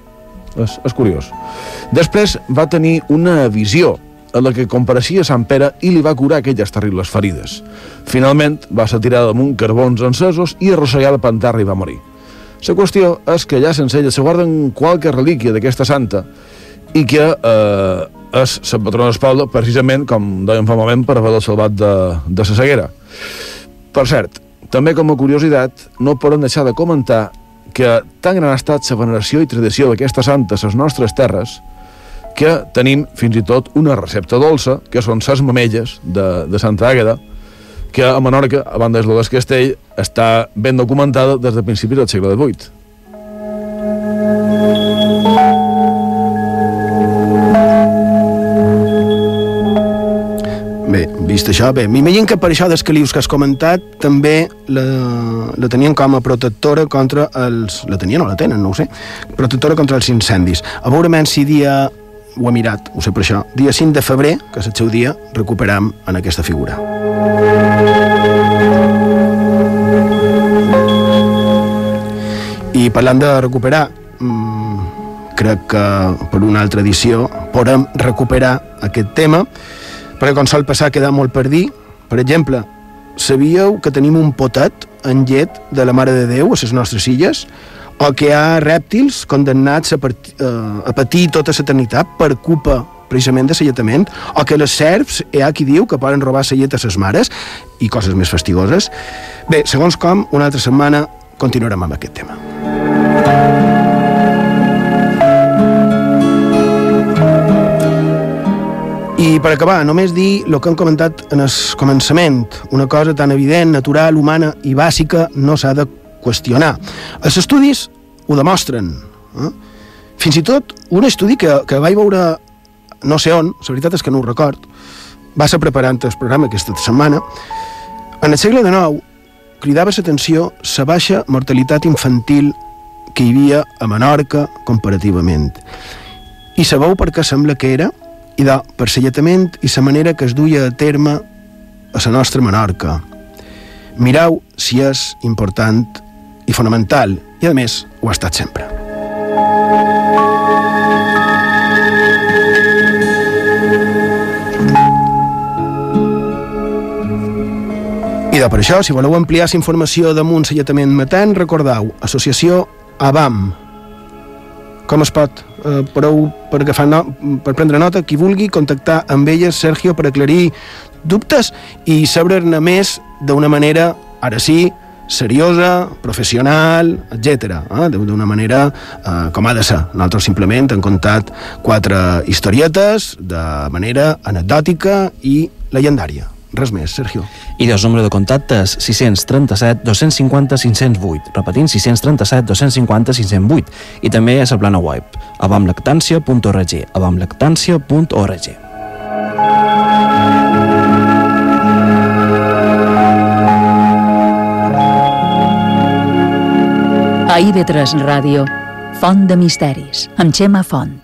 És, és curiós. Després va tenir una visió a la que compareixia Sant Pere i li va curar aquelles terribles ferides. Finalment va ser tirada damunt carbons encesos i arrossegada per terra i va morir. La qüestió és que allà sense ella se guarden qualque relíquia d'aquesta santa i que eh, és la patrona del precisament, com dèiem fa moment, per haver-la salvat de, de la ceguera. Per cert, també com a curiositat, no poden deixar de comentar que tan gran ha estat la veneració i tradició d'aquesta santa a les nostres terres que tenim fins i tot una recepta dolça, que són ses mamelles de, de Santa Àgueda, que a Menorca, a banda del Castell, està ben documentada des de principis del segle XVIII. Bé, vist això, bé, m'imagino que per això dels calius que has comentat també la, la tenien com a protectora contra els... La tenien o la tenen, no ho sé. Protectora contra els incendis. A veure si dia... Ho he mirat, ho sé per això. Dia 5 de febrer, que és el seu dia, recuperam en aquesta figura. I parlant de recuperar, mmm, crec que per una altra edició podem recuperar aquest tema, perquè com sol passar queda molt per dir. Per exemple, sabíeu que tenim un potet en llet de la Mare de Déu a les nostres illes? O que hi ha rèptils condemnats a, part, eh, a patir tota l'eternitat per culpa precisament de l'alletament, o que les serps hi ha qui diu que poden robar la llet a les mares i coses més fastigoses. Bé, segons com, una altra setmana continuarem amb aquest tema. I per acabar, només dir el que hem comentat en el començament. Una cosa tan evident, natural, humana i bàsica no s'ha de qüestionar. Els estudis ho demostren. Eh? Fins i tot un estudi que, que vaig veure no sé on, la veritat és que no ho record, va ser preparant el programa aquesta setmana, en el segle XIX cridava l'atenció la baixa mortalitat infantil que hi havia a Menorca comparativament. I sabeu per què sembla que era? I de perselletament i la manera que es duia a terme a la nostra Menorca. Mirau si és important i fonamental, i a més ho ha estat sempre. I de per això, si voleu ampliar la informació damunt selletament matant, recordeu, associació ABAM. Com es pot eh, prou per, agafar no, per prendre nota, qui vulgui contactar amb elles, Sergio, per aclarir dubtes i saber-ne més d'una manera, ara sí, seriosa, professional, etc. Eh? D'una manera eh, com ha de ser. Nosaltres simplement hem contat quatre historietes de manera anecdòtica i legendària. Res més, Sergio. I dos número de contactes 637 250 508, repetint 637 250 508 i també a la plana web abamlactància.org abamlactància.org A IB3 Ràdio, Font de Misteris, amb Xema Font.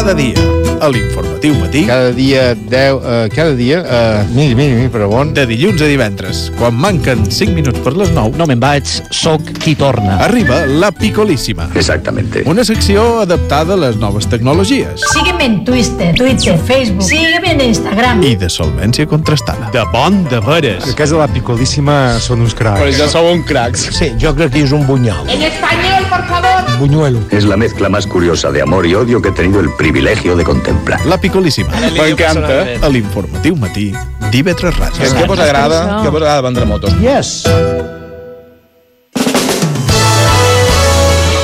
Cada dia, a l'informatiu matí, Cada dia, 10, uh, cada dia, uh, mira, mira, mira, però bon. de dilluns a divendres, quan manquen 5 minuts per les 9, No me'n vaig, soc qui torna. arriba la Picolíssima. Exactamente. Una secció adaptada a les noves tecnologies Sígueme en Twitter, Twitter, Facebook. Sígueme en Instagram. i de solvència contrastada. De bon de veres. A casa de la Picolíssima són uns cracs. ja sou un cracs. Sí, jo crec que és un bunyol. En español, por favor. Buñuelo. Es la mezcla más curiosa de amor y odio que he tenido el privilegio de contemplar. La Picolíssima, M'encanta. a l'informatiu matí d'IV3 Ràdio. És que vos agrada, que vos agrada vendre motos. Yes.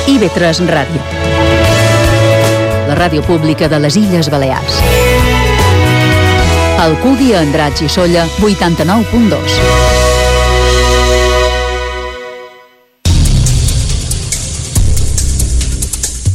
IB3 Ràdio. La ràdio pública de les Illes Balears. Alcúdia, Andratx i Solla, 89.2.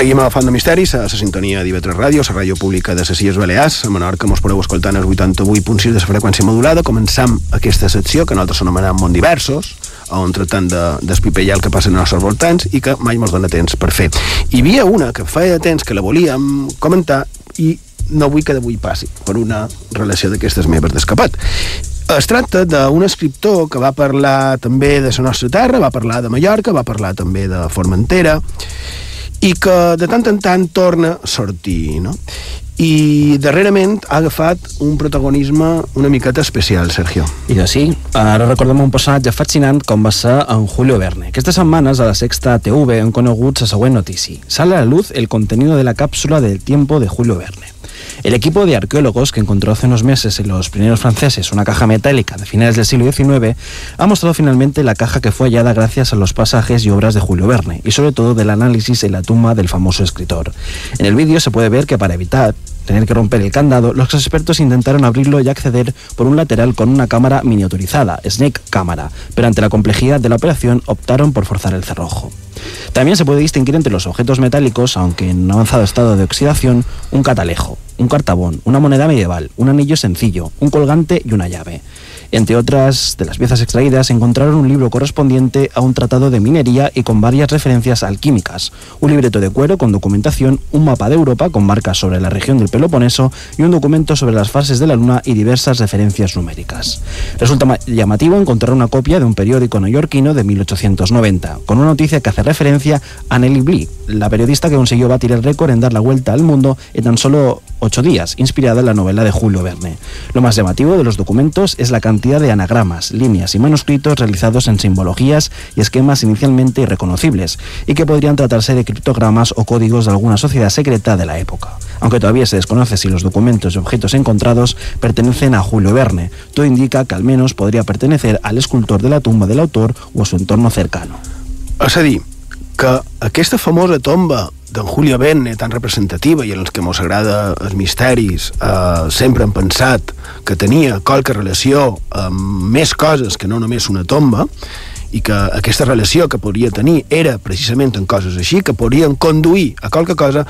Seguim a Font de Misteris, a la sintonia d'IV3 Ràdio, la ràdio pública de les Illes Balears, a Menorca mos podeu escoltar en el 88.6 de la freqüència modulada. Començam aquesta secció, que nosaltres anomenem Mont Diversos, on tractem de, el que passa als nostres voltants i que mai mos dona temps per fer. Hi havia una que feia temps que la volíem comentar i no vull que d'avui passi per una relació d'aquestes meves d'escapat. Es tracta d'un escriptor que va parlar també de la nostra terra, va parlar de Mallorca, va parlar també de Formentera, i que de tant en tant torna a sortir, no? i darrerament ha agafat un protagonisme una miqueta especial, Sergio. I que sí, ara recordem un personatge fascinant com va ser en Julio Verne. Aquestes setmanes a la Sexta TV han conegut la següent notícia. Sale a la luz el contenido de la cápsula del tiempo de Julio Verne. El equipo de arqueólogos que encontró hace unos meses en los primeros franceses una caja metálica de finales del siglo XIX ha mostrado finalmente la caja que fue hallada gracias a los pasajes y obras de Julio Verne y sobre todo del análisis en la tumba del famoso escritor. En el vídeo se puede ver que para evitar tener que romper el candado, los expertos intentaron abrirlo y acceder por un lateral con una cámara miniaturizada, Snake Cámara, pero ante la complejidad de la operación optaron por forzar el cerrojo. También se puede distinguir entre los objetos metálicos, aunque en avanzado estado de oxidación, un catalejo, un cartabón, una moneda medieval, un anillo sencillo, un colgante y una llave. Entre otras de las piezas extraídas, encontraron un libro correspondiente a un tratado de minería y con varias referencias alquímicas, un libreto de cuero con documentación, un mapa de Europa con marcas sobre la región del Peloponeso y un documento sobre las fases de la Luna y diversas referencias numéricas. Resulta llamativo encontrar una copia de un periódico neoyorquino de 1890, con una noticia que hace referencia a Nelly Bly, la periodista que consiguió batir el récord en dar la vuelta al mundo en tan solo ocho días, inspirada en la novela de Julio Verne. Lo más llamativo de los documentos es la cantidad de anagramas, líneas y manuscritos realizados en simbologías y esquemas inicialmente irreconocibles, y que podrían tratarse de criptogramas o códigos de alguna sociedad secreta de la época. Aunque todavía se desconoce si los documentos y objetos encontrados pertenecen a Julio Verne, todo indica que al menos podría pertenecer al escultor de la tumba del autor o a su entorno cercano. És a dir, que famosa tomba d'en Julio Verne, tan representativa i en els que mos agrada els misteris, eh, sempre hem pensat que tenia qualque relació amb més coses que no només una tomba, i que aquesta relació que podria tenir era precisament en coses així, que podrien conduir a qualque cosa,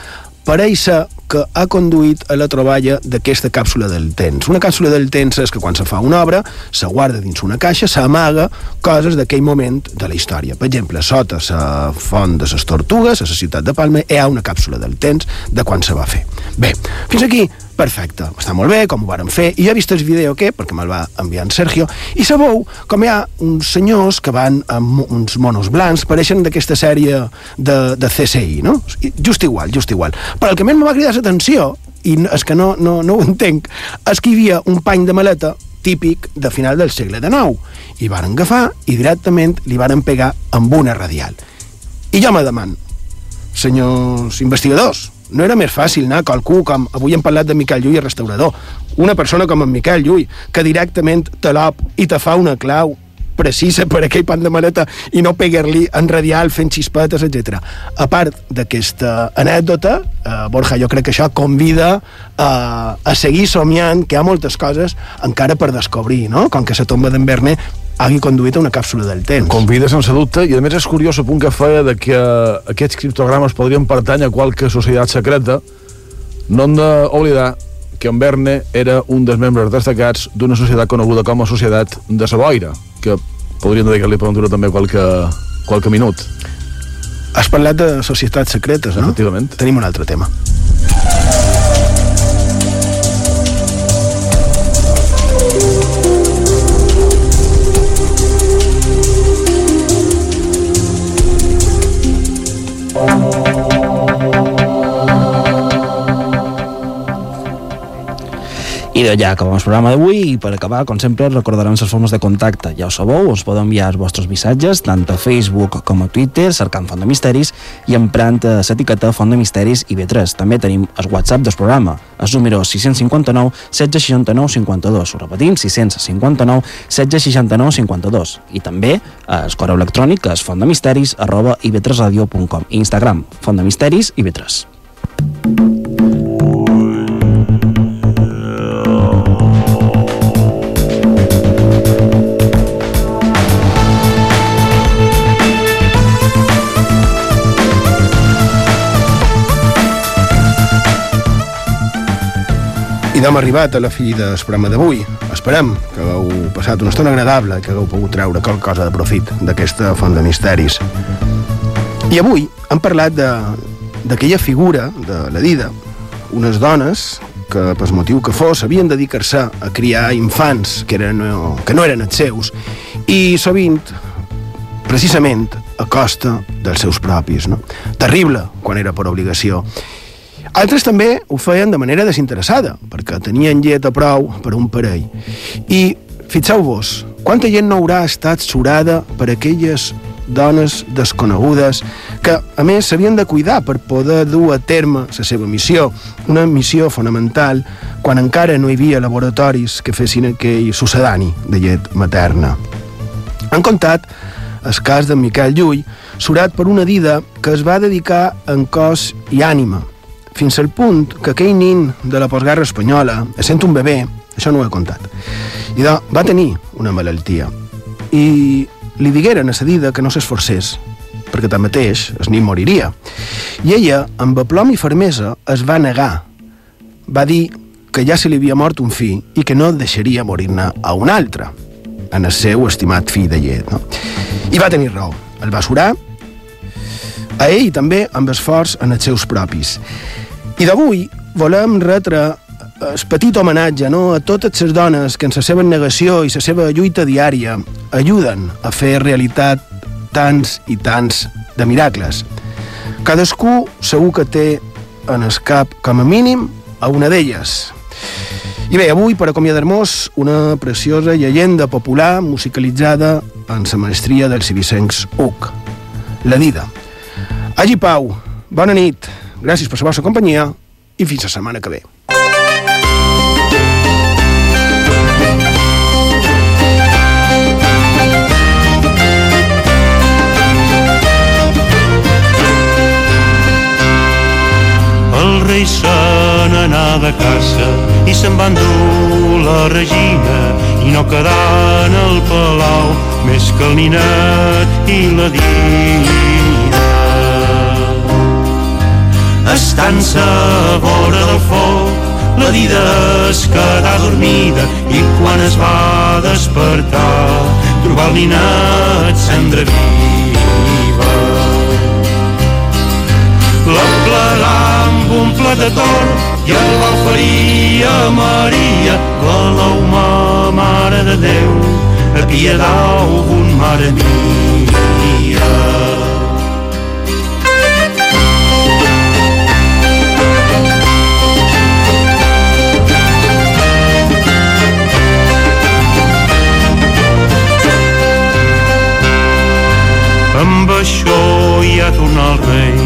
pareix ser que ha conduït a la troballa d'aquesta càpsula del temps. Una càpsula del temps és que quan se fa una obra, se guarda dins una caixa, s'amaga coses d'aquell moment de la història. Per exemple, sota la font de les Tortugues, a la ciutat de Palma, hi ha una càpsula del temps de quan se va fer. Bé, fins aquí perfecte, està molt bé, com ho vàrem fer, i he vist el vídeo que, perquè me'l va enviar en Sergio, i sabeu com hi ha uns senyors que van amb uns monos blancs, pareixen d'aquesta sèrie de, de CSI, no? Just igual, just igual. Però el que més me va cridar l'atenció, i és que no, no, no ho entenc, és que hi havia un pany de maleta típic de final del segle XIX, i van agafar i directament li van pegar amb una radial. I jo me demano, senyors investigadors, no era més fàcil anar a qualcú com avui hem parlat de Miquel Llull, restaurador, una persona com en Miquel Llull, que directament te l'op i te fa una clau precisa per aquell pan de maleta i no pegar-li en radial fent xispetes, etc. A part d'aquesta anècdota, eh, Borja, jo crec que això convida a, a seguir somiant que hi ha moltes coses encara per descobrir, no? Com que la tomba d'en Verne hagi conduït a una càpsula del temps. Convida sense dubte, i a més és curiós el punt que feia de que aquests criptogrames podrien pertany a qualque societat secreta. No hem d'oblidar que en Verne era un dels membres destacats d'una societat coneguda com a Societat de Saboira, que podríem dedicar-li per aventura també qualque, qualque minut. Has parlat de societats secretes, no? Efectivament. Tenim un altre tema. I de ja acabem el programa d'avui i per acabar, com sempre, recordarem les formes de contacte. Ja ho sabeu, us podeu enviar els vostres missatges tant a Facebook com a Twitter, cercant Font de Misteris i emprant l'etiqueta Font de Misteris i B3. També tenim el WhatsApp del programa, el número 659 1669 52. Ho repetim, 659 1669 52. I també el correu electrònic és fontdemisteris arroba ib3radio.com Instagram, Font de Misteris i B3. I d'hem arribat a la fi del programa d'avui. Esperem que hagueu passat una estona agradable i que hagueu pogut treure qualque cosa de profit d'aquesta font de misteris. I avui hem parlat d'aquella figura de la Dida, unes dones que, per motiu que fos, havien de dedicar-se a criar infants que, eren, que no eren els seus i sovint, precisament, a costa dels seus propis. No? Terrible quan era per obligació. Altres també ho feien de manera desinteressada, perquè tenien llet a prou per un parell. I fixeu-vos, quanta gent no haurà estat surada per aquelles dones desconegudes que, a més, s'havien de cuidar per poder dur a terme la seva missió, una missió fonamental quan encara no hi havia laboratoris que fessin aquell sucedani de llet materna. Han contat el cas de Miquel Llull, surat per una dida que es va dedicar en cos i ànima, fins al punt que aquell nin de la postguerra espanyola, sent un bebè, això no ho he contat, i de, va tenir una malaltia. I li digueren a Sedida que no s'esforcés, perquè tanmateix el nin moriria. I ella, amb aplom i fermesa, es va negar. Va dir que ja se li havia mort un fill i que no deixaria morir-ne a un altre, en el seu estimat fill de llet. No? I va tenir raó. El va surar a ell també amb esforç en els seus propis. I d'avui volem retre el petit homenatge no, a totes les dones que en la seva negació i la seva lluita diària ajuden a fer realitat tants i tants de miracles. Cadascú segur que té en el cap, com a mínim, a una d'elles. I bé, avui, per acomiadar-nos, una preciosa llegenda popular musicalitzada en la maestria dels Vicencs Uc, la Dida. Hagi Pau, bona nit, gràcies per la vostra companyia i fins la setmana que ve. El rei se n'anà de caça i se'n va endur la regina i no quedà en el palau més que el ninet i la dina. Estant-se a vora del foc, la dida es quedà dormida i quan es va despertar trobar el ninet cendra viva. La plegà amb un plat de tort i el va oferir a Maria, la lauma mare de Déu, apiedau-vos, mare mia. Ja torna el rei,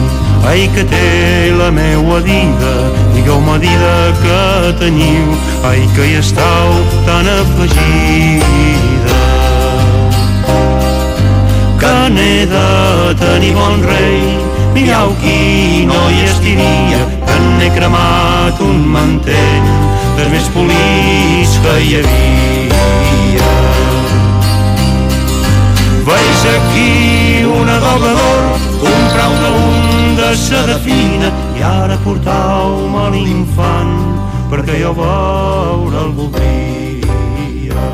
ai que té la meua dida, digueu-me dida que teniu, ai que hi estàu tan afegida. Que n'he de tenir bon rei, mireu qui no hi estiria, que n'he cremat un mantell dels més polits que hi havia. Veig aquí una doga d'or, comprau-ne un de seda fina i ara portau-me l'infant perquè jo veure el voldria.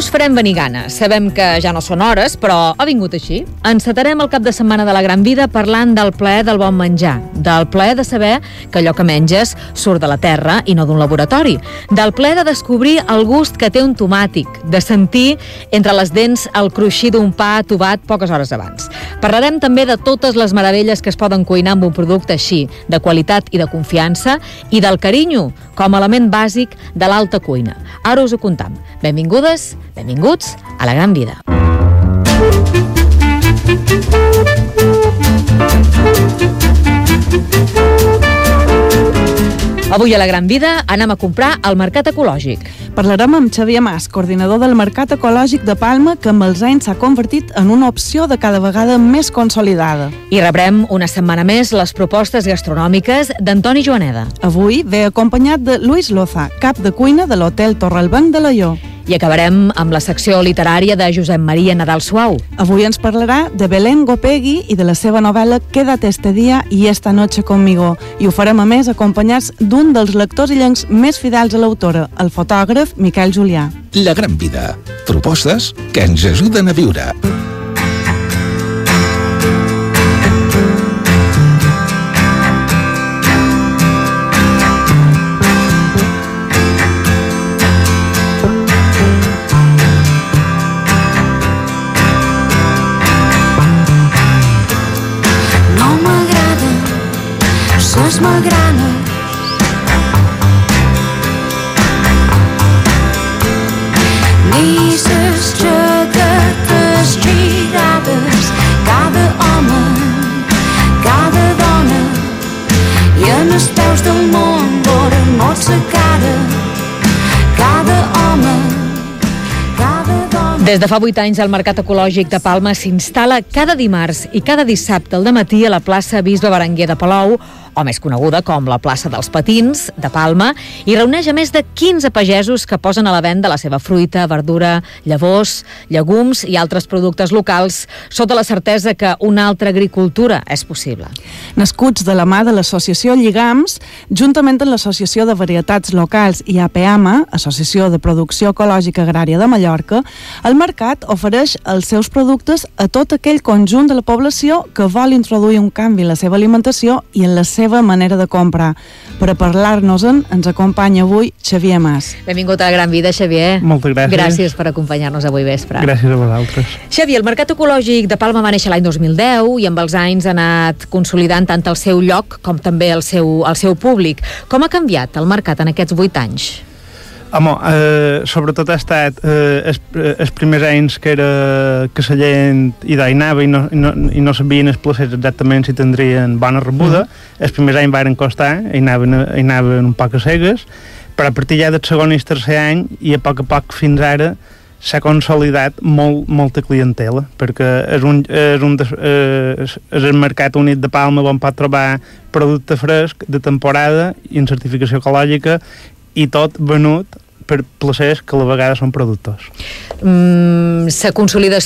Us farem venir gana. Sabem que ja no són hores, però ha vingut així. Encetarem el cap de setmana de la Gran Vida parlant del plaer del bon menjar, del plaer de saber que allò que menges surt de la terra i no d'un laboratori, del plaer de descobrir el gust que té un tomàtic, de sentir entre les dents el cruixir d'un pa atobat poques hores abans. Parlarem també de totes les meravelles que es poden cuinar amb un producte així, de qualitat i de confiança, i del carinyo, com a element bàsic de l'alta cuina. Ara us ho contam. Benvingudes, benvinguts a la Gran Vida. Avui a la Gran Vida anem a comprar al Mercat Ecològic. Parlarem amb Xavier Mas, coordinador del Mercat Ecològic de Palma, que amb els anys s'ha convertit en una opció de cada vegada més consolidada. I rebrem una setmana més les propostes gastronòmiques d'Antoni Joaneda. Avui ve acompanyat de Luis Loza, cap de cuina de l'Hotel Torralbanc de Laió. I acabarem amb la secció literària de Josep Maria Nadal Suau. Avui ens parlarà de Belén Gopegui i de la seva novel·la Quédate este dia y esta noche conmigo. I ho farem a més acompanyats d'un dels lectors illencs més fidels a l'autora, el fotògraf Miquel Julià. La gran vida. Propostes que ens ajuden a viure. No magranes ni ses jaquetes girades cada home cada dona i en els peus del món vora mot sa cara. Cada home Des de fa 8 anys, el Mercat Ecològic de Palma s'instal·la cada dimarts i cada dissabte al matí a la plaça Bisbe Berenguer de Palau, o més coneguda com la plaça dels Patins, de Palma, i reuneix a més de 15 pagesos que posen a la venda la seva fruita, verdura, llavors, llegums i altres productes locals, sota la certesa que una altra agricultura és possible. Nascuts de la mà de l'associació Lligams, juntament amb l'Associació de Varietats Locals i APAMA, Associació de Producció Ecològica Agrària de Mallorca, el mercat ofereix els seus productes a tot aquell conjunt de la població que vol introduir un canvi en la seva alimentació i en la seva manera de comprar. Per a parlar-nos-en ens acompanya avui Xavier Mas. Benvingut a la Gran Vida, Xavier. Moltes gràcies. Gràcies per acompanyar-nos avui vespre. Gràcies a vosaltres. Xavier, el Mercat Ecològic de Palma va néixer l'any 2010 i amb els anys ha anat consolidant tant el seu lloc com també el seu, el seu públic. Com ha canviat el mercat en aquests 8 anys? Home, eh, sobretot ha estat eh, els, els primers anys que era que la gent hi anava i no, i no, i no sabien els placers exactament si tindrien bona rebuda. Mm. Els primers anys varen costar, hi anaven, hi anaven un poc a cegues, però a partir ja del segon i tercer any i a poc a poc fins ara s'ha consolidat molt, molta clientela, perquè és un, és, un des, eh, és el mercat únic de Palma on pot trobar producte fresc de temporada i en certificació ecològica i tot venut per placers que a la vegada són productors. Mm, la consolidació